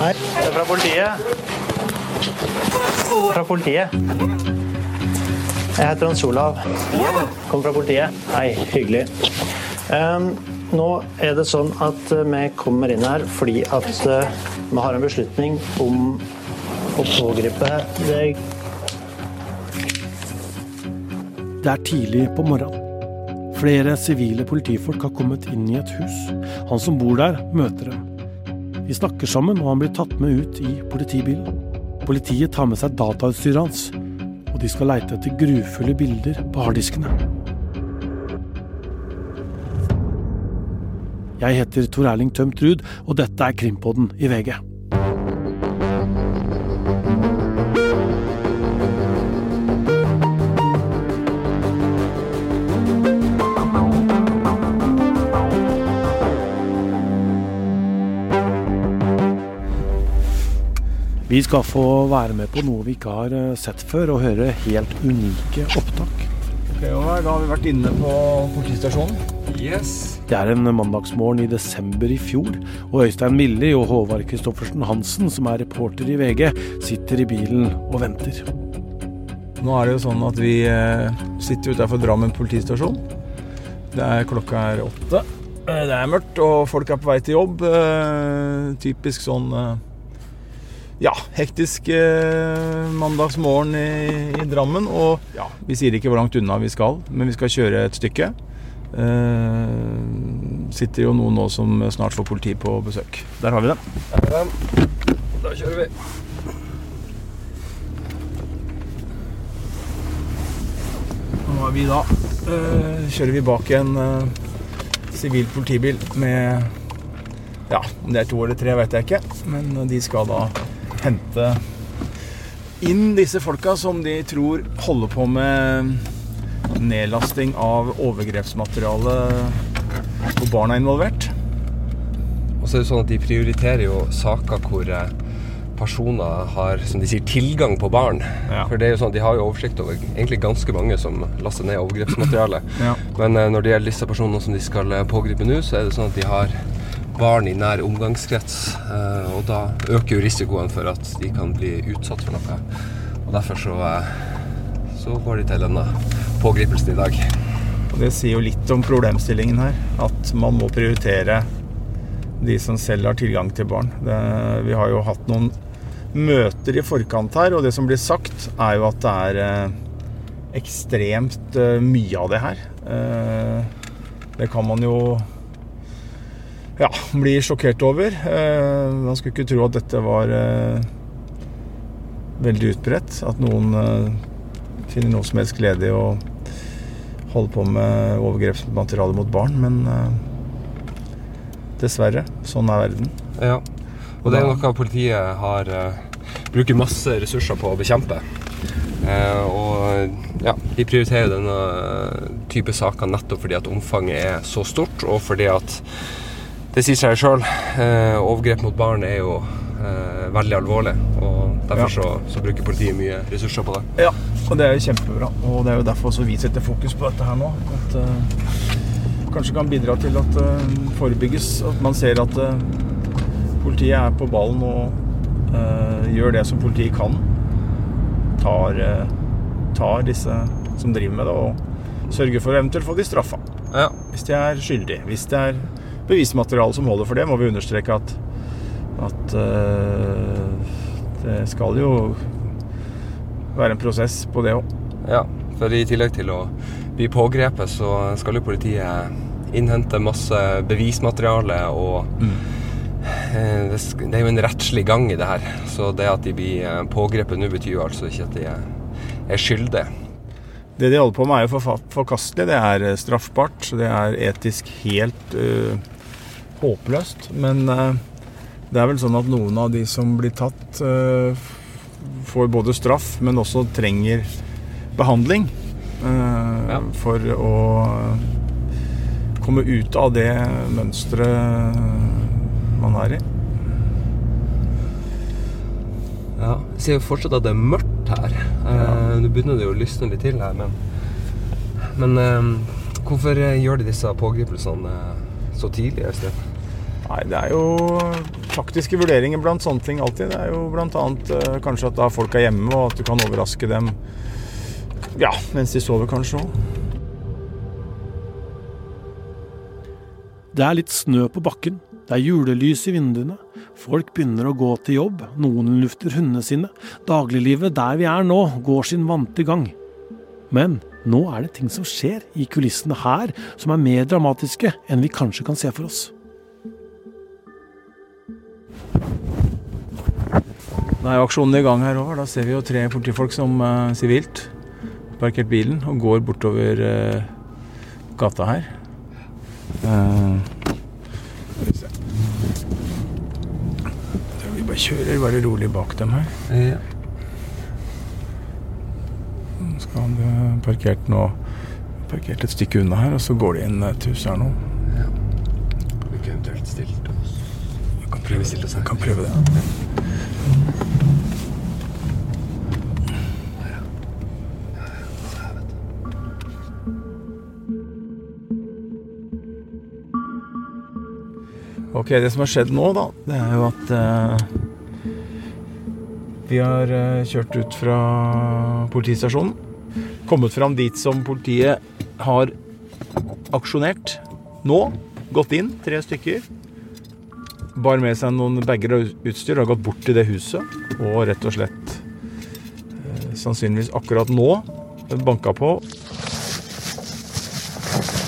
Hei, det er fra politiet. Fra politiet. Jeg heter Hans Olav. Kommer fra politiet. Hei, hyggelig. Um, nå er det sånn at uh, vi kommer inn her fordi at uh, vi har en beslutning om å pågripe deg. Det er tidlig på morgenen. Flere sivile politifolk har kommet inn i et hus. Han som bor der, møter dem. De snakker sammen, og han blir tatt med ut i politibilen. Politiet tar med seg datautstyret hans, og de skal leite etter grufulle bilder på harddiskene. Jeg heter Tor Erling Tømt Ruud, og dette er Krimpodden i VG. Vi skal få være med på noe vi ikke har eh, sett før, og høre helt unike opptak. Ok, og Da har vi vært inne på politistasjonen. Yes. Det er en mandagsmorgen i desember i fjor, og Øystein Milli og Håvard Christoffersen Hansen, som er reporter i VG, sitter i bilen og venter. Nå er det jo sånn at vi eh, sitter utenfor Drammen politistasjon. Det er klokka er åtte. Eh, Det er mørkt, og folk er på vei til jobb. Typisk sånn ja, hektisk eh, mandagsmorgen i, i Drammen. Og ja, vi sier ikke hvor langt unna vi skal, men vi skal kjøre et stykke. Eh, sitter jo noen nå som snart får politi på besøk. Der har vi dem. Der er. Da kjører vi. Nå er vi da eh, Kjører vi bak en eh, sivil politibil med Ja, om det er to eller tre, vet jeg ikke. Men de skal da hente inn disse folka som de tror holder på med nedlasting av overgrepsmateriale hvor barn er involvert. Og så er det sånn at de prioriterer jo saker hvor eh, personer har som de sier, tilgang på barn. Ja. For det er jo sånn at De har jo oversikt over egentlig ganske mange som laster ned overgrepsmateriale. Ja. Men eh, når det gjelder disse personene som de skal eh, pågripe nå, så er det sånn at de har barn i nær omgangskrets. eh, Og da øker jo risikoen for at de kan bli utsatt for noe. Og derfor så, eh, så går de til denne pågripelsen i dag. Og Det sier jo litt om problemstillingen her. At man må prioritere de som selv har tilgang til barn. Det, vi har jo hatt noen møter i forkant her, og det som blir sagt, er jo at det er eh, ekstremt mye av det her. Det kan man jo ja, blir sjokkert over. Eh, man skulle ikke tro at dette var eh, veldig utbredt. At noen eh, finner noe som helst glede i å holde på med overgrepsmateriale mot barn, men dessverre, sånn er verden. Ja. Og det er noe politiet har bruker masse ressurser på å bekjempe. Eh, og ja, de prioriterer denne type saker nettopp fordi at omfanget er så stort, og fordi at det sier seg sjøl. Eh, overgrep mot barn er jo eh, veldig alvorlig, og derfor Ja. så, så bruker politiet mye ressurser på det. Ja, og det er jo kjempebra. Og det er jo derfor også vi setter fokus på dette her nå. At eh, kanskje kan bidra til at det forebygges. At man ser at eh, politiet er på ballen og eh, gjør det som politiet kan. Tar, eh, tar disse som driver med det, og sørger for å eventuelt få de straffa. Ja. Hvis de er skyldige. Hvis de er bevismateriale som holder for det, må vi understreke at, at eh, det skal jo være en prosess på det òg. Ja, for i tillegg til å bli pågrepet, så skal jo politiet innhente masse bevismateriale og mm. det det er jo en rettslig gang i det her. Så det at de blir eh, pågrepet nå, betyr jo altså ikke at de er, skyldige. Det de holder på med er jo forkastelig. Det er eh, straffbart. Det er etisk helt eh, håpløst. Men eh, det er vel sånn at noen av de som blir tatt, eh, får både straff, men også trenger behandling. eh, Ja. For å komme ut av det mønsteret man er i. Ja, Jeg ser jo fortsatt at det er mørkt her. Nå begynner det jo å lysne litt til her, men, men hvorfor gjør de disse pågripelsene så tidlig? Øystein? Nei, det er jo taktiske vurderinger blant sånne ting alltid. Det er jo blant annet eh, kanskje at da folk er hjemme, og at du kan overraske dem ja, mens de sover kanskje òg. Det er litt snø på bakken, det er julelys i vinduene. Folk begynner å gå til jobb, noen lufter hundene sine. Dagliglivet der vi er nå, går sin vante gang. Men nå er det ting som skjer i kulissene her som er mer dramatiske enn vi kanskje kan se for oss. Da er jo aksjonen i gang her òg. Da ser vi jo tre politifolk som eh, sivilt parkert bilen og går bortover eh, gata her. Eh, vi vi bare kjører bare rolig bak dem her. Ja. Så skal han bli parkert nå Parkert et stykke unna her, og så går de inn et hus her nå. Vi kunne eventuelt stilt oss Vi kan Prøve her. Kan prøve det. Ok, det som har skjedd nå, da, det er jo at eh, vi har eh, kjørt ut fra politistasjonen. Kommet fram dit som politiet har aksjonert nå. Gått inn, tre stykker. Bar med seg noen bager og utstyr og har gått bort til det huset. Og rett og slett eh, sannsynligvis akkurat nå banka på.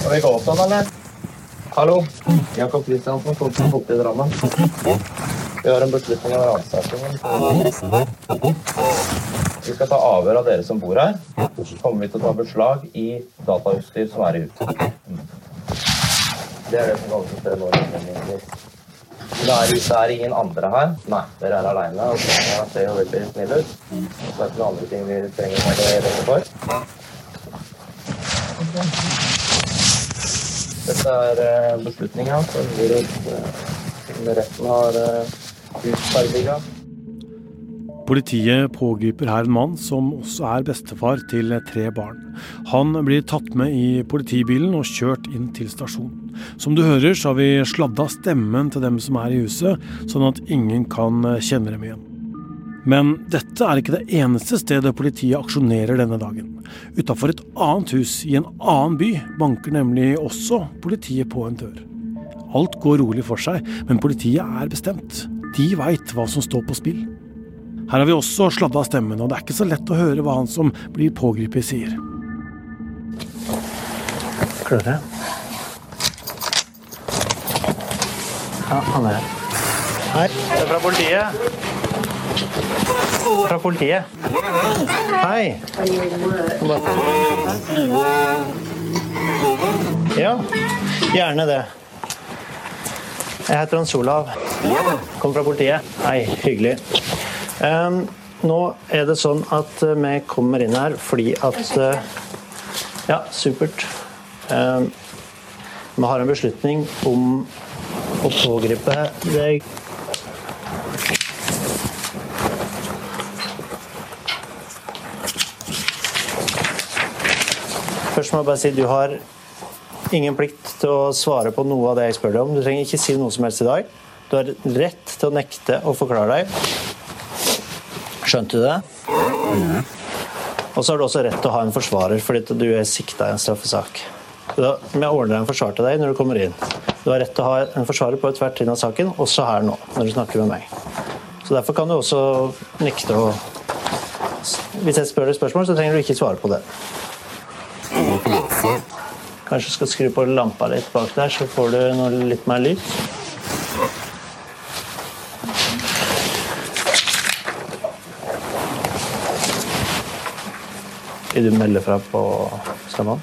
Skal vi gå opp sånn, eller? Hallo? Jakob Kristiansen, Kolsen i Drammen. Vi har en beslutning om ransaking. Vi skal ta avhør av dere som bor her. Så kommer vi til å ta beslag i datautstyr som er i huset. Det er det som kalles for. Det er, det er ingen andre her. Nei, dere er aleine. Det ser jo veldig snille ut. Så er det noen andre ting vi trenger å redde for. Dette er eh, beslutninga som retten har eh, utferdiga. Politiet pågriper her en mann som også er bestefar til tre barn. Han blir tatt med i politibilen og kjørt inn til stasjonen. Som du hører, så har vi sladda stemmen til dem som er i huset, sånn at ingen kan kjenne dem igjen. Men dette er ikke det eneste stedet politiet aksjonerer denne dagen. Utafor et annet hus i en annen by banker nemlig også politiet på en dør. Alt går rolig for seg, men politiet er bestemt. De veit hva som står på spill. Her har vi også sladda stemmen, og det er ikke så lett å høre hva han som blir pågrepet, sier. Klare? Ja, han er her. Hei, det er fra politiet. Fra politiet. Hei. Ja, gjerne det. Jeg heter Hans Olav. Kommer fra politiet. Hei, hyggelig. Nå er det sånn at eh, vi kommer inn her fordi at eh, Ja, supert. Vi har en beslutning om å pågripe deg. Først må jeg bare si du har ingen plikt til å svare på noe av det jeg spør deg om. Du trenger ikke si noe som helst i dag. Du har rett til å nekte å forklare deg. Skjønte du det? Og så har du også rett til å ha en forsvarer fordi du er sikta i en straffesak. Da, men jeg ordner en forsvar til deg når du kommer inn. Du har rett til å ha en forsvarer på ethvert trinn av saken, også her nå, når du snakker med meg. Så Derfor kan du også nekte å Hvis jeg spør deg spørsmål, så trenger du ikke svare på det. Kanskje du skal skru på lampa litt bak der, så får du noe litt mer lys. Vil du melde fra på Stamman?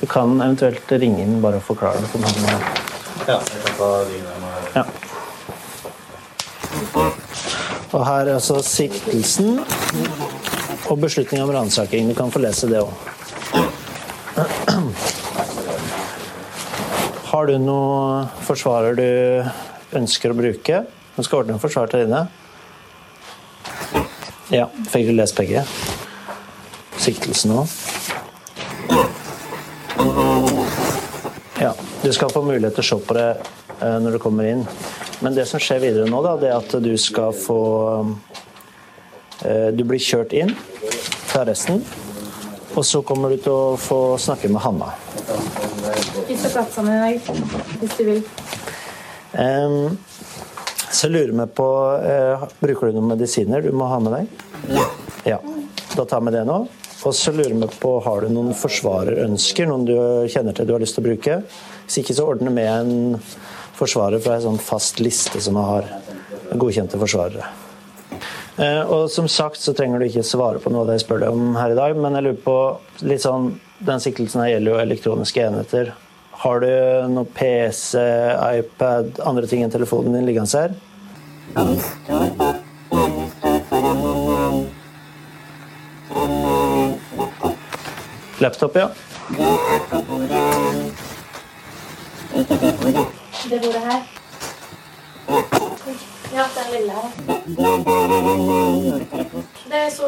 Du kan eventuelt ringe inn bare og forklare det. for noen. Ja, jeg kan ta. Ja. Og her er altså siktelsen og beslutning om ransaking. Du kan få lese det òg. Har du noe forsvarer du ønsker å bruke? Du skal ordne en forsvar til dine. Ja, fikk du lest begge? Siktelsen òg? Ja, du skal få mulighet til å se på det eh, når du kommer inn. Men det som skjer videre nå, da, det er at du skal få eh, Du blir kjørt inn til arresten, og så kommer du til å få snakke med Hanna. Vi skal prate sammen i dag, hvis du vil. Um, så lurer meg på uh, Bruker du noen medisiner du må ha med deg? Ja. Da tar vi det nå. Og så lurer vi på Har du noen forsvarerønsker, noen du kjenner til du har lyst til å bruke? Hvis ikke, så ordner vi en forsvarer fra en sånn fast liste som har godkjente forsvarere. Uh, og som sagt så trenger du ikke svare på noe av det jeg spør deg om her i dag, men jeg lurer på litt sånn Den siktelsen her gjelder jo elektroniske enheter. Har du noe PC, iPad, andre ting enn telefonen din liggende her? Laptop, ja. Det bordet her. Ja, den lille her. Det er så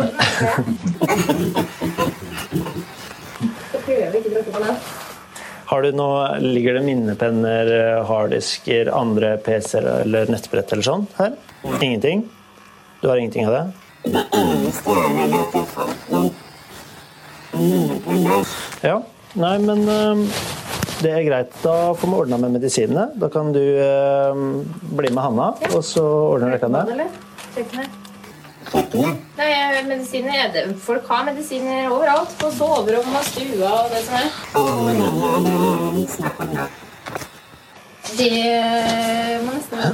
Så prøver vi ikke å på den. Har du noe, Ligger det minnepenner, harddisker, andre PC-er eller nettbrett eller sånn her? Ingenting? Du har ingenting av det? Ja. Nei, men det er greit. Da får vi ordna med medisinene. Da kan du øhm, bli med Hanna, og så ordner dere det. Nei, medisiner er. Folk har medisiner overalt. På soverom og stua og det som er. Det må nesten være.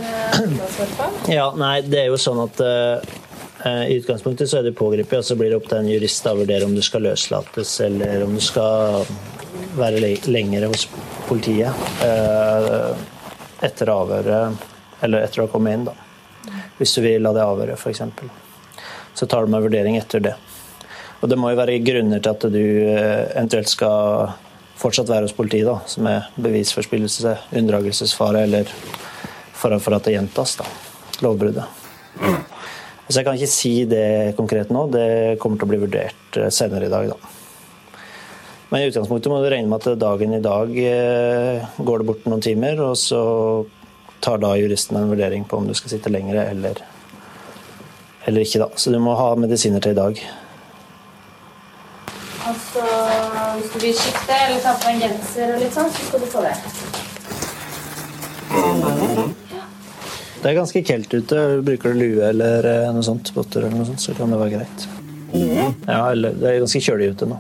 Ja, nei, det er jo sånn at øh, i utgangspunktet så er du pågrepet, og så blir det opp til en jurist å vurdere om du skal løslates, eller om du skal være le lenger hos politiet øh, etter avhøret, eller etter å ha kommet inn, da. Hvis du vil la det avhøre, f.eks. Så tar du med vurdering etter det. Og det må jo være grunner til at du øh, eventuelt skal fortsatt være hos politiet, da, som er bevisforspillelse, unndragelsesfare eller fare for at det gjentas, da. Lovbruddet. Så jeg kan ikke si det konkret nå. Det kommer til å bli vurdert eh, senere i dag, da. Men i utgangspunktet må du regne med at dagen i dag eh, går det bort noen timer, og så tar da juristen en vurdering på om du skal sitte lenger eller, eller ikke, da. Så du må ha medisiner til i dag. Altså, hvis du vil skifte eller ta på en genser og litt sånn, så skal du få det. Det er ganske kaldt ute. Bruker du lue eller eh, noe sånt, botter eller noe sånt, så kan det være greit. Ja, eller det er ganske kjølig ute nå.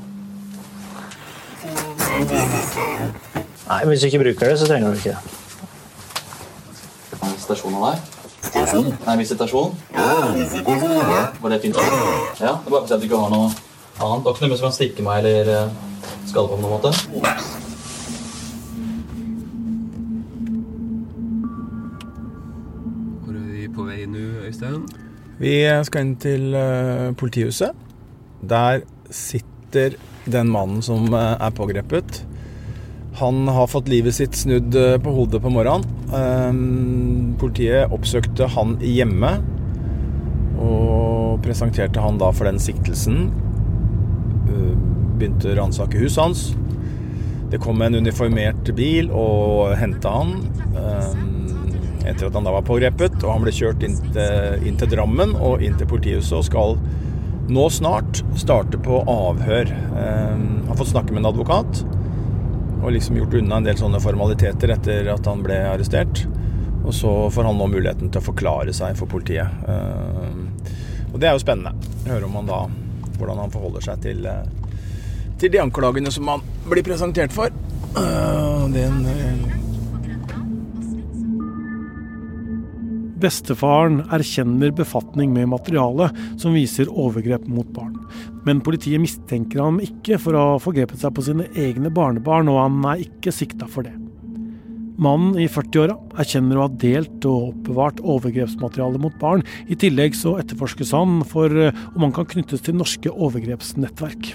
Nei, men hvis du ikke bruker det, så trenger du ikke det. Stasjonen der? Nei, visitasjon? Var det fint? Ja, det er bare for at du ikke har noe annet. Det ikke noe som kan stikke meg eller eh, skade på på noen måte. Vi skal inn til eh, politihuset. Der sitter den mannen som eh, er pågrepet. Han har fått livet sitt snudd eh, på hodet på morgenen. Politiet oppsøkte han hjemme og presenterte han da for den siktelsen. Begynte å ransake huset hans. Det kom en uniformert bil og henta han. Etter at han da var pågrepet, og han ble kjørt inn til, inn til Drammen og inn til politihuset og skal nå snart starte på avhør. Han har fått snakke med en advokat og liksom gjort unna en del sånne formaliteter etter at han ble arrestert. Og så får han nå muligheten til å forklare seg for politiet. Eh, og det er jo spennende. Høre om han da hvordan han forholder seg til, eh, til de anklagene som han blir presentert for. Eh, Den Bestefaren erkjenner befatning med materiale som viser overgrep mot barn. Men politiet mistenker ham ikke for å ha forgrepet seg på sine egne barnebarn, og han er ikke sikta for det. Mannen i 40-åra erkjenner å ha delt og oppbevart overgrepsmateriale mot barn. I tillegg så etterforskes han for eh, om han kan knyttes til norske overgrepsnettverk.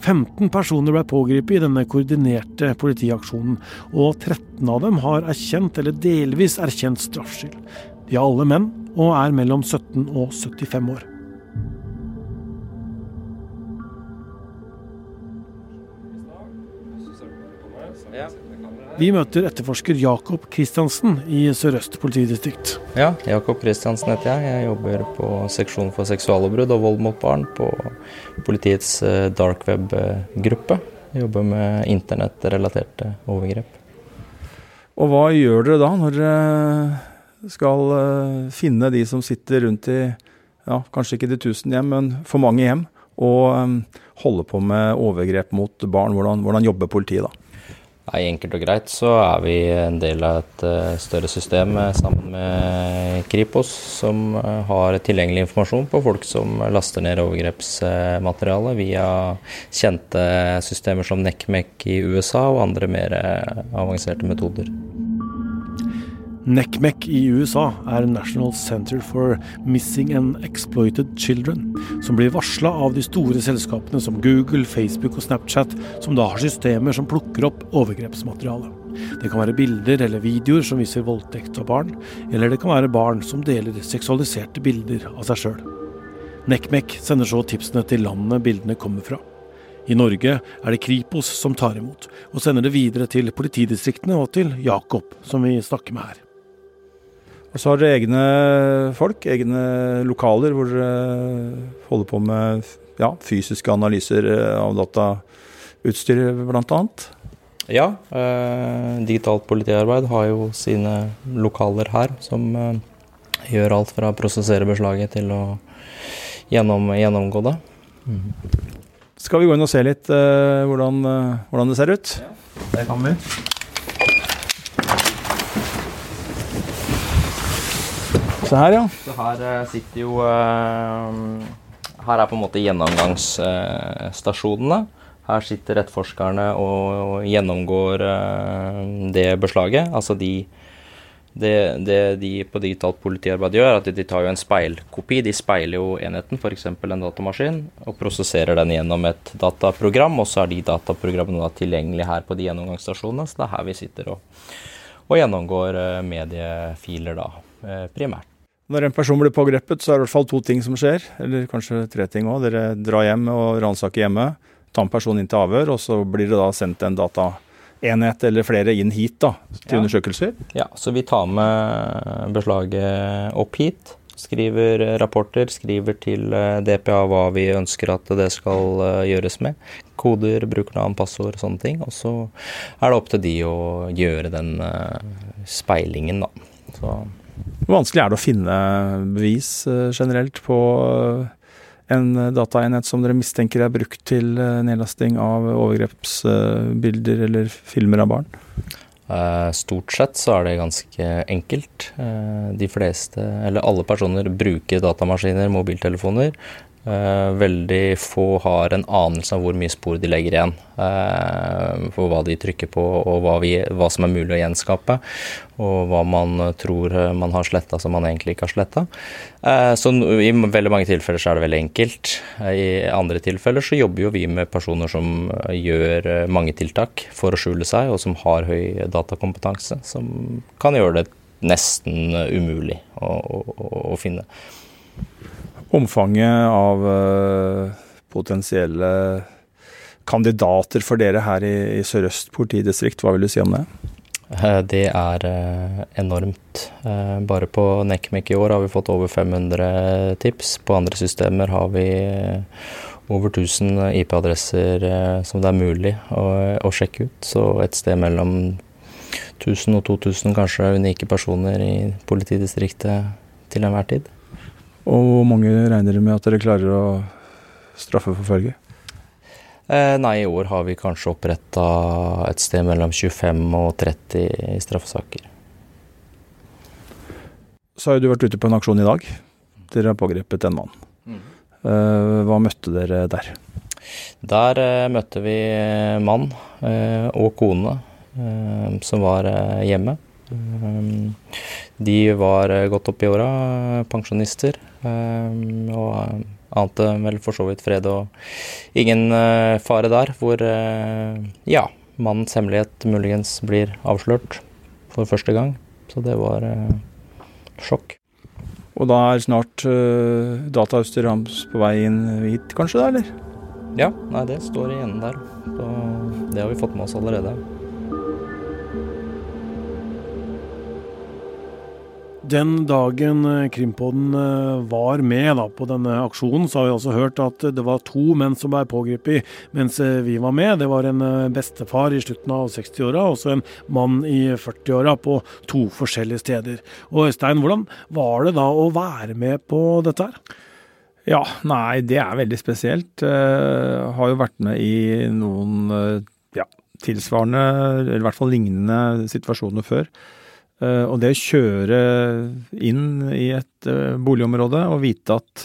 15 personer ble pågrepet i denne koordinerte politiaksjonen, og 13 av dem har erkjent eller delvis erkjent straffskyld. De er alle menn, og er mellom 17 og 75 år. Vi møter etterforsker Jakob Kristiansen i Sør-Øst politidistrikt. Ja, Jakob Kristiansen heter jeg. Jeg jobber på seksjon for seksuallovbrudd og vold mot barn på politiets eh, dark web-gruppe. Jeg jobber med internettrelaterte overgrep. Og hva gjør dere da, når dere skal eh, finne de som sitter rundt i ja, kanskje ikke de tusen hjem, men for mange hjem, og holder holde på med overgrep mot barn? Hvordan, hvordan jobber politiet da? Nei, Enkelt og greit så er vi en del av et uh, større system uh, sammen med Kripos, som uh, har tilgjengelig informasjon på folk som laster ned overgrepsmateriale via kjente systemer som NECMEC i USA og andre mer avanserte metoder. NECMEC i USA er National Center for Missing and Exploited Children, som blir varsla av de store selskapene som Google, Facebook og Snapchat, som da har systemer som plukker opp overgrepsmateriale. Det kan være bilder eller videoer som viser voldtekt av barn, eller det kan være barn som deler seksualiserte bilder av seg sjøl. NECMEC sender så tipsene til landene bildene kommer fra. I Norge er det Kripos som tar imot, og sender det videre til politidistriktene og til Jakob, som vi snakker med her. Og så har dere egne folk, egne lokaler hvor dere holder på med ja, fysiske analyser av datautstyr bl.a. Ja, eh, digitalt politiarbeid har jo sine lokaler her, som eh, gjør alt fra å prosessere beslaget til å gjennom, gjennomgå det. Mm. Skal vi gå inn og se litt eh, hvordan, eh, hvordan, det ser ut? Ja, det kan vi. Se her, ja. Så her uh, sitter jo uh, Her er på en måte gjennomgangsstasjonene. Her sitter etterforskerne og, gjennomgår uh, det beslaget. Altså de det, det, de på digitalt politiarbeid gjør, at de tar jo en speilkopi. De speiler jo enheten, f.eks. en datamaskin, og prosesserer den gjennom et dataprogram. Og så er de dataprogrammene da tilgjengelige her på de gjennomgangsstasjonene. Så det er her vi sitter og, og gjennomgår mediefiler, da, primært. Når en person blir pågrepet, så er det i hvert fall to ting som skjer. Eller kanskje tre ting òg. Dere drar hjem og ransaker hjemme. Tar en person inn til avhør, og så blir det da sendt en dataenhet eller flere inn hit da, til ja. undersøkelser. Ja, så vi tar med beslaget opp hit. Skriver rapporter, skriver til eh, DPA hva vi ønsker at det skal eh, gjøres med. Koder, brukernavn, passord, og sånne ting. Og så er det opp til de å gjøre den eh, speilingen, da. Så hvor vanskelig er det å finne bevis eh, generelt på eh, en dataenhet som dere mistenker er brukt til eh, nedlasting av overgrepsbilder eller filmer av barn? Stort sett så er det ganske enkelt. De fleste, eller alle personer, bruker datamaskiner, mobiltelefoner. Uh, veldig få har en anelse av hvor mye spor de legger igjen. Uh, for hva de trykker på, og hva, vi, hva, som er mulig å gjenskape. Og hva man tror man har sletta som man egentlig ikke har sletta. Så i veldig mange tilfeller så er det veldig enkelt. I andre tilfeller så jobber jo vi med personer som gjør mange tiltak for å skjule seg, og som har høy datakompetanse. Som kan gjøre det nesten umulig å, å, å finne. Omfanget av uh, potensielle kandidater for dere her i, i Sør-Øst politidistrikt, hva vil du si om det? Eh, det er uh, enormt. Bare på NECMEC i år har vi fått over 500 tips. På andre systemer har vi over 1000 IP-adresser som det er mulig å, å, sjekke ut. Så et sted mellom 1000 og 2000 kanskje unike personer i politidistriktet til enhver tid. Og hvor mange regner dere med at dere klarer å straffeforfølge? Eh, nei, i år har vi kanskje oppretta et sted mellom 25 og 30 straffesaker. Så har jo du vært ute på en aksjon i dag. Dere har pågrepet en mann. Mm. Eh, hva møtte dere der? Der eh, møtte vi mann eh, og kone eh, som var eh, hjemme. De var godt opp i åra, pensjonister. Ehm, og eh, ante vel for så vidt fred og ingen eh, fare der, hvor eh, ja, mannens hemmelighet muligens blir avslørt for første gang. Så det var sjokk. Og da er snart uh, datautstyret hans på vei inn hit, kanskje, da, eller? Ja, nei, det står igjen der. Så det har vi fått med oss allerede. Den dagen eh, Krimpodden eh, var med da, på denne aksjonen, så har vi også hørt at det var to menn som ble pågrepet mens eh, vi var med. Det var en bestefar i slutten av 60-åra og så en mann i 40-åra på to forskjellige steder. Og Øystein, hvordan var det da å være med på dette her? Ja, nei, det er veldig spesielt. Jeg har jo vært med i noen ja, tilsvarende, eller i hvert fall lignende situasjoner før. Eh, og det å kjøre inn i et eh, boligområde og vite at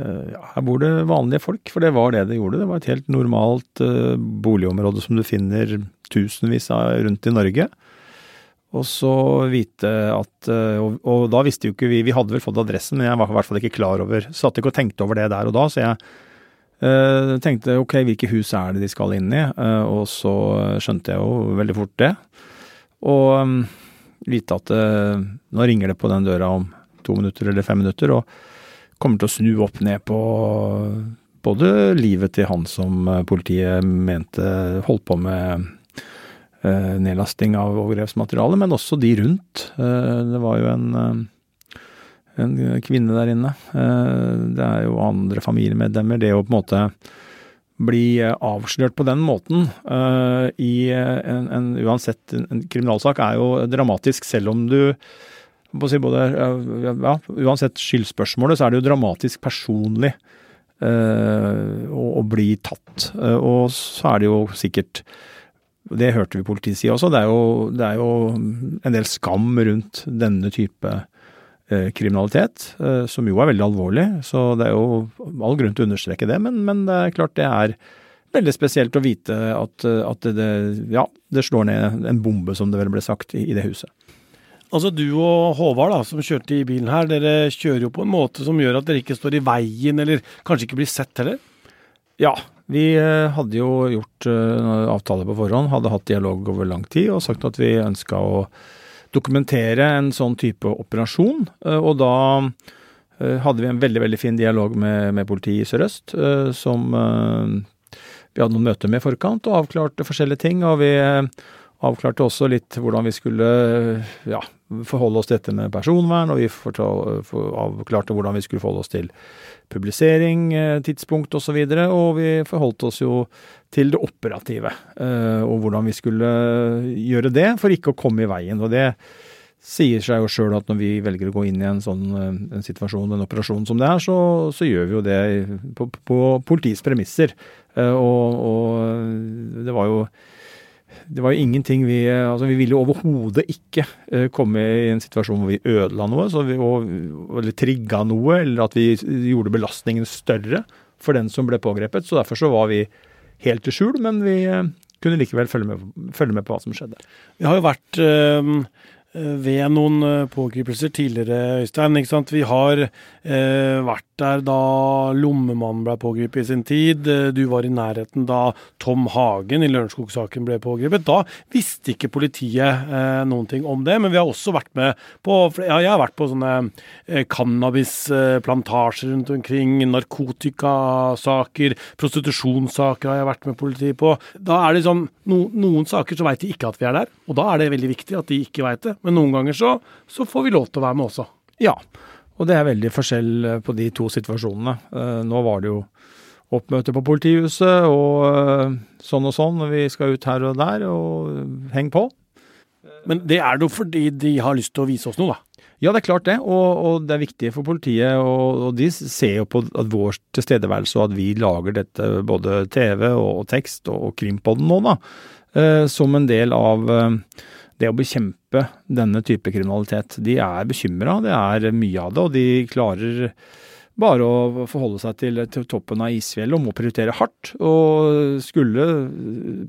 eh, ja, her bor det vanlige folk, for det var det det gjorde. Det var et helt normalt boligområde som du finner tusenvis av rundt i Norge. Og så vite at og, og, da visste jo ikke vi Vi hadde vel fått adressen, men jeg var i hvert fall ikke klar over Satt ikke og tenkte over det der og da, så jeg uh, tenkte ok, hvilke hus er det de skal inn i? Uh, og så skjønte jeg jo veldig fort det. Og um, vite at uh, nå ringer det på den døra om to minutter eller fem minutter, og kommer til å snu opp ned på både livet til han som eh, politiet mente holdt på med eh, nedlasting av overgrepsmateriale, men også de rundt. Uh, det var jo en en kvinne der inne. Det er jo andre familiemedlemmer. Det å på en måte bli eh, avslørt på den måten uh, i en, en, uansett en kriminalsak er jo dramatisk, selv om du si både, ja, Uansett skyldspørsmålet, så er det jo dramatisk personlig uh, å, å, bli tatt. Uh, og så er det jo sikkert Det hørte vi politiet si også. Det er, jo, det er jo en del skam rundt denne type Eh, kriminalitet, eh, som jo er veldig alvorlig. Så det er jo all grunn til å understreke det, men, men det er klart det er veldig spesielt å vite at, at det, ja, det slår ned en bombe, som det vel ble sagt, i, i det huset. Altså Du og Håvard da, som kjørte i bilen her, dere kjører jo på en måte som gjør at dere ikke står i veien, eller kanskje ikke blir sett heller? Ja, vi eh, hadde jo gjort avtale på forhånd, hadde hatt dialog over lang tid og sagt at vi ønska å dokumentere en sånn type operasjon. Eh, og da eh, hadde vi en veldig veldig fin dialog med, med politiet i Sør-Øst, eh, som vi hadde noen møter med i forkant og avklarte forskjellige ting. Og vi avklarte også litt hvordan vi skulle ja, forholde oss til dette med personvern, og vi avklarte hvordan vi skulle forholde oss til publisering, tidspunkt osv. Og, så videre, og vi forholdt oss jo til det operative, eh, og hvordan vi skulle gjøre det for ikke å komme i veien. Og det sier seg jo sjøl at når vi velger å gå inn i en sånn eh, en situasjon, en operasjon som det er, så, så gjør vi jo det på, på politiets premisser. Eh, og, og, det var jo det var jo ingenting vi Altså, vi ville jo overhodet ikke komme i en situasjon hvor vi ødela noe, vi, eller trigga noe, eller at vi gjorde belastningen større for den som ble pågrepet. Så derfor så var vi helt til skjul, men vi eh, kunne likevel følge med, følge med, på hva som skjedde. Vi har jo vært øh, ved noen pågripelser tidligere, Øystein. ikke sant? Vi har øh, vært der da Lommemannen ble pågrepet i sin tid. Eh, du var i nærheten da Tom Hagen i Lørenskog-saken ble pågrepet. Da visste ikke politiet eh, noen ting om det, men vi har også vært med på ja, jeg har vært på sånne eh, cannabisplantasjer rundt omkring, narkotikasaker, prostitusjonssaker har jeg vært med politiet på. Da er det sånn, no, Noen saker så veit de ikke at vi er der, og da er det veldig viktig at de ikke veit det. Men noen ganger så, så får vi lov til å være med også. Ja, og det er veldig forskjell eh, på de to situasjonene. Eh, nå var det jo oppmøte på politihuset og eh, sånn og sånn, og vi skal ut her og der, og heng på. Men det er det jo fordi de har lyst til å vise oss noe, da? Ja, det er klart det, og, og det er viktig for politiet. Og, og, de ser jo på vår tilstedeværelse og at vi lager dette, både TV og, tekst og, og Krimpodden nå, da, som en del av eh, det å bekjempe denne type kriminalitet. De er bekymra, det er mye av det, og de klarer bare å forholde seg til, til toppen av isfjellet og må prioritere hardt. Og skulle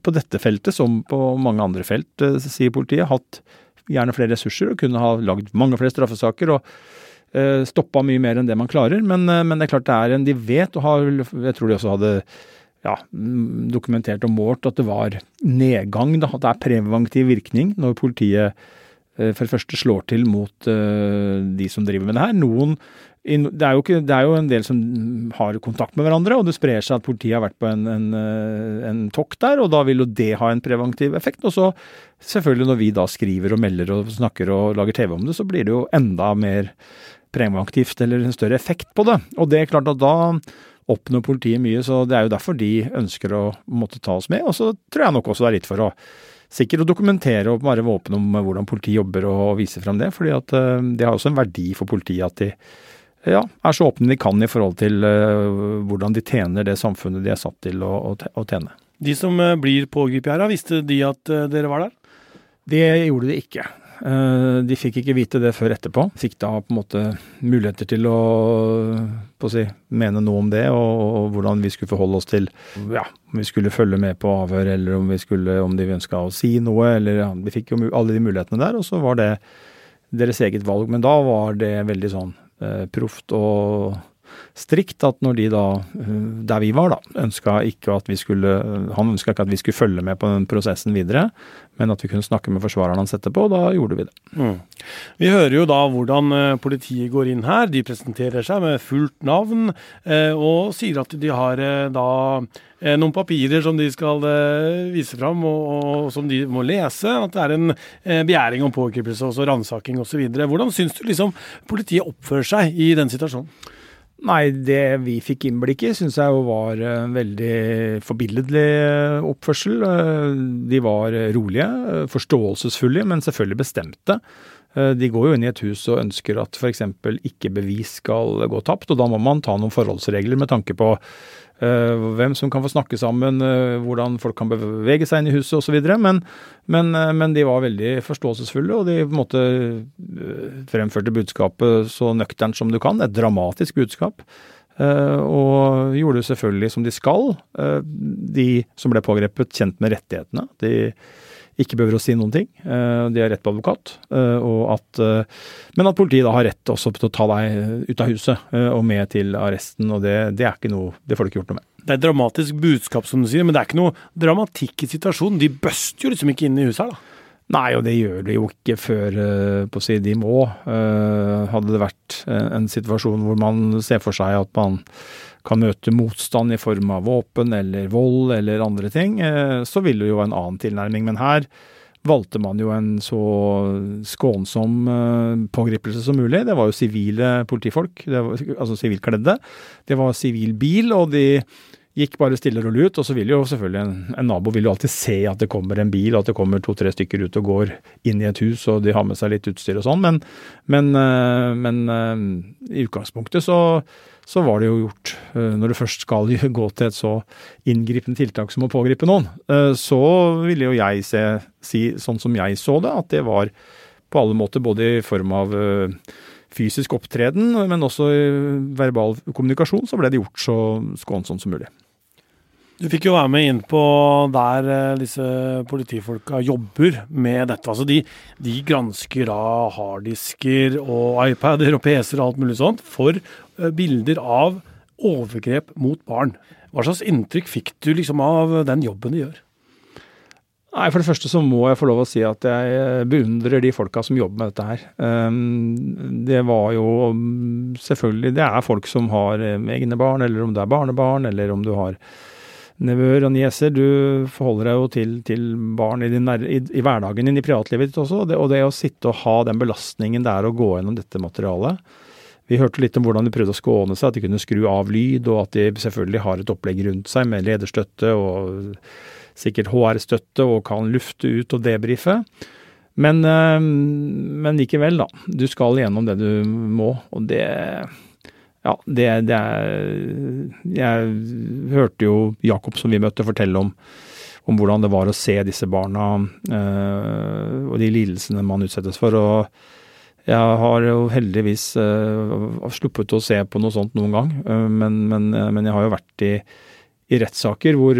på dette feltet, som på mange andre felt, eh, sier politiet, hatt gjerne flere ressurser og kunne ha lagd mange flere straffesaker. og eh, Stoppa mye mer enn det man klarer, men, eh, men, det er klart det er en de vet, og har, jeg tror de også hadde ja, dokumentert og målt at det var nedgang, da, at det er preventiv virkning når politiet for det første slår til mot de som driver med det her. Noen det er, ikke, det er, jo en del som har kontakt med hverandre, og det sprer seg at politiet har vært på en, en, en tokt der, og da vil jo det ha en preventiv effekt. Og så selvfølgelig når vi da skriver og melder og snakker og lager TV om det, så blir det jo enda mer preventivt eller en større effekt på det. Og det er klart at da oppnår politiet mye, så det er jo derfor de ønsker å måtte ta oss med. Og så tror jeg nok også det er litt for å sikkert å dokumentere og være våpen om hvordan politiet jobber og vise frem det. fordi at eh, det har også en verdi for politiet at de ja, er så åpne de kan i forhold til uh, hvordan de tjener det samfunnet de er satt til å, å tjene. De som uh, blir pågrepet her, visste de at dere var der? Det gjorde de ikke. Eh, de fikk ikke vite det før etterpå. Fikk da på en måte muligheter til å, å si, mene noe om det, og, og, hvordan vi skulle forholde oss til ja, om vi skulle følge med på avhør, eller om, skulle, om de ønska å si noe. eller ja, Vi fikk jo alle de mulighetene der, og så var det deres eget valg. Men da var det veldig sånn eh, proft og strikt at når de da, eh, der vi var, da, ønska ikke at vi skulle Han ønska ikke at vi skulle følge med på den prosessen videre, men at vi kunne snakke med forsvareren hans etterpå, og da gjorde vi det. Mm. Vi hører jo da hvordan eh, politiet går inn her. De presenterer seg med fullt navn eh, og sier at de har da noen papirer som de skal vise fram og, som de må lese. At det er en begjæring om pågripelse og ransaking osv. Hvordan syns du liksom politiet oppfører seg i den situasjonen? Nei, det vi fikk innblikk i, syns jeg jo var en veldig forbilledlig eh, oppførsel. Eh, de var rolige, eh, forståelsesfulle, men selvfølgelig bestemte. De går jo inn i et hus og ønsker at f.eks. ikke bevis skal gå tapt, og da må man ta noen forholdsregler med tanke på Eh, hvem som kan få snakke sammen, eh, hvordan folk kan bevege seg inn i huset osv. Men, men, eh, men de var veldig forståelsesfulle, og de på en måte fremførte budskapet så nøkternt som du kan. Et dramatisk budskap. Og gjorde selvfølgelig som de skal. De som ble pågrepet, kjent med rettighetene. De ikke behøver å si noen ting. De har rett på advokat. At, men at politiet da har rett også til å ta deg ut av huset og med til arresten. og det, det, er ikke noe, det får du ikke gjort noe med. Det er et dramatisk budskap, som du sier, men det er ikke noe dramatikk i situasjonen. De bøster jo liksom ikke inn i huset her, da. Nei, og det gjør de jo ikke før på å si de må. Hadde det vært en situasjon hvor man ser for seg at man kan møte motstand i form av våpen eller vold eller andre ting, eh, så vil det jo være en annen tilnærming. Men her valgte man jo en så skånsom eh, pågripelse som mulig. Det var jo sivile politifolk, var, altså sivilkledde. Det var sivil bil, og de gikk bare stille og rolig ut. Og så vil jo selvfølgelig en, en, nabo vil jo alltid se at det kommer en bil, og at det kommer to-tre stykker ut og går inn i et hus, og de har med seg litt utstyr og sånn. Men, men, eh, men i utgangspunktet så så var det jo gjort. Eh, når du først skal gå til et så inngripende tiltak som å pågripe noen, eh, så ville jo jeg se, si sånn som jeg så det, at det var på alle måter både i form av eh, fysisk opptreden, men også i verbal kommunikasjon, så ble det gjort så skånsomt som mulig. Du fikk jo være med inn på der eh, disse politifolka jobber med dette. Altså de, de gransker av harddisker og iPader og PC-er og alt mulig sånt for eh, bilder av overgrep mot barn. Hva slags inntrykk fikk du liksom av den jobben de gjør? Nei, For det første så må jeg få lov å si at jeg eh, beundrer de folka som jobber med dette her. Ehm, det var jo mm, selvfølgelig Det er folk som har egne barn, eller om det er barnebarn, eller om du har nevøer og nieser. Du forholder deg jo til, til barn i, din, i, i, hverdagen din, i privatlivet ditt også. Og det, og det å sitte og ha den belastningen det er å gå gjennom dette materialet. Vi hørte litt om hvordan de prøvde å skåne seg, at de kunne skru av lyd, og at de selvfølgelig har et opplegg rundt seg med lederstøtte og sikkert HR-støtte og kan lufte ut og debrife. Men, eh, men likevel, da. Du skal gjennom det du må, og det ja, det, det, er Jeg hørte jo Jakob, som vi møtte, fortelle om, om hvordan det var å se disse barna øh, og de lidelsene man utsettes for. og jeg har jo heldigvis uh, sluppet å se på noe sånt noen gang, uh, men, men, men, jeg har jo vært i, i rettssaker hvor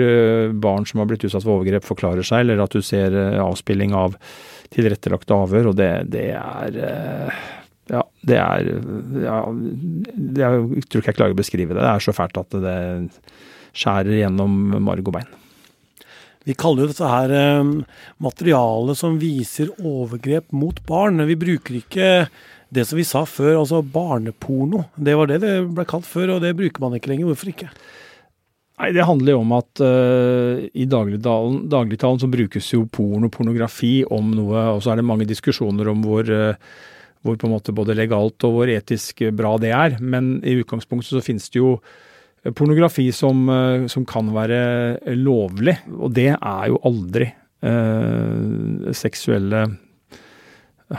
barn som har blitt utsatt for overgrep, forklarer seg, eller at du ser avspilling av tilrettelagte avhør, og det, det er ja, det er ja, det Jeg tror ikke jeg klarer å beskrive det. Det er så fælt at det skjærer gjennom marg og bein. Vi kaller jo dette her eh, materiale som viser overgrep mot barn. Vi bruker ikke det som vi sa før, altså barneporno. Det var det det ble kalt før, og det bruker man ikke lenger. Hvorfor ikke? Nei, Det handler jo om at uh, i dagligtalen, dagligtalen så brukes jo porno, pornografi om noe, og så er det mange diskusjoner om hvor, uh, hvor på en måte både legalt og hvor etisk bra det er. Men i utgangspunktet så finnes det jo pornografi som, uh, som kan være lovlig, og det er jo aldri seksuelle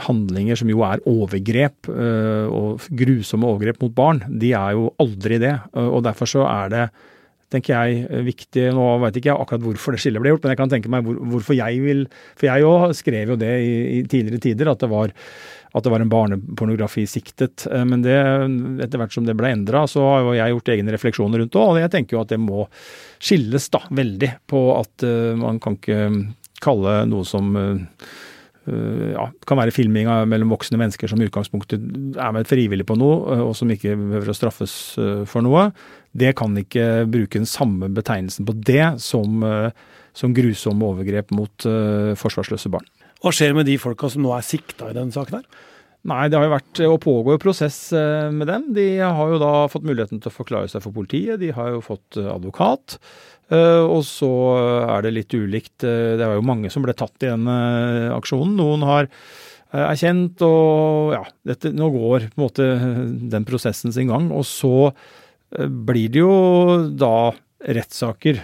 handlinger som jo er overgrep, og grusomme overgrep mot barn. De er jo aldri det. Og derfor så er det tenker jeg, eh, viktig. Nå vet ikke jeg akkurat hvorfor det skillet ble gjort, men jeg kan tenke meg hvor, hvorfor jeg vil For jeg òg skrev jo det i, i, tidligere tider, at det var, at det var en barnepornografi siktet. Eh, men det, etter hvert som det ble endra, så har jo jeg gjort egne refleksjoner rundt det. Og jeg tenker jo at det må skilles da veldig på at uh, man kan ikke kalle noe som uh, ja, kan være filming mellom voksne mennesker som i utgangspunktet er med frivillig på noe, og som ikke behøver å straffes for noe. Det kan ikke bruke den samme betegnelsen på det som, som grusomme overgrep mot forsvarsløse barn. Hva skjer med de folka som nå er sikta i denne saken her? Nei, det har jo vært og pågår prosess med dem. De har jo da fått muligheten til å forklare seg for politiet. De har jo fått advokat. Eh, og så er det litt ulikt. Eh, det var jo mange som ble tatt i denne aksjonen. Noen har erkjent, og ja, dette, nå går på en måte den prosessen sin gang. Og så eh, blir det jo da rettssaker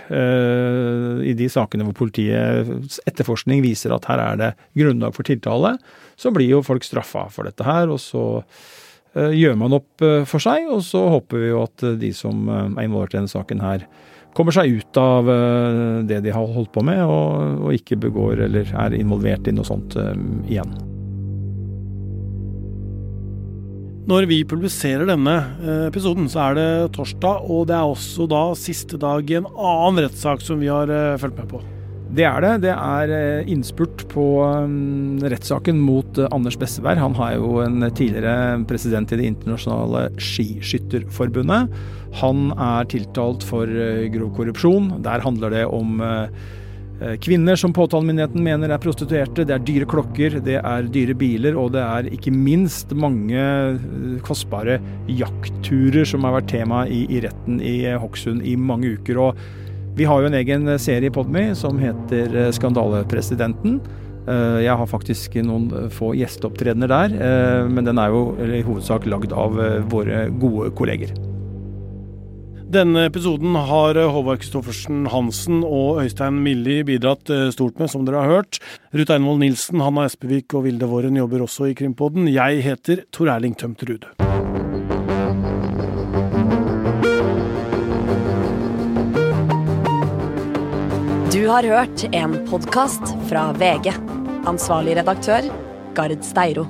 i de sakene hvor politiets etterforskning viser at her er det grunnlag for tiltale. Så blir jo folk straffa for dette her, og så gjør man opp for seg. Og så håper vi jo at de som er involvert i denne saken her, kommer seg ut av eh, det de har holdt på med, og, og ikke begår eller er involvert i noe sånt igjen. Når vi publiserer denne eh, episoden, så er det torsdag, og det er også da siste dag i en annen rettssak som vi har fulgt med på. Det er det. Det er innspurt på rettssaken mot Anders Besseberg. Han har jo en tidligere president i Det internasjonale skiskytterforbundet. Han er tiltalt for eh, grov korrupsjon. Der handler det om eh, eh, kvinner som påtalemyndigheten mener er prostituerte. Det er dyre klokker, det er dyre biler, og det er ikke minst mange kostbare jaktturer som har vært tema i, i retten i Hokksund i mange uker. og vi har jo en egen serie i Podme som heter Skandalepresidenten. Jeg har faktisk noen få gjesteopptredener der, men den er jo i hovedsak lagd av våre gode kolleger. Denne episoden har Håvard Kristoffersen Hansen og Øystein Milli bidratt eh, stort med, som dere har hørt. Ruth Einvoll Nilsen, Hanna Espevik og Vilde Våren jobber også i Krimpodden. Jeg heter Tor Erling Tømterud. Du har hørt en podkast fra VG. Ansvarlig redaktør, Gard Steiro.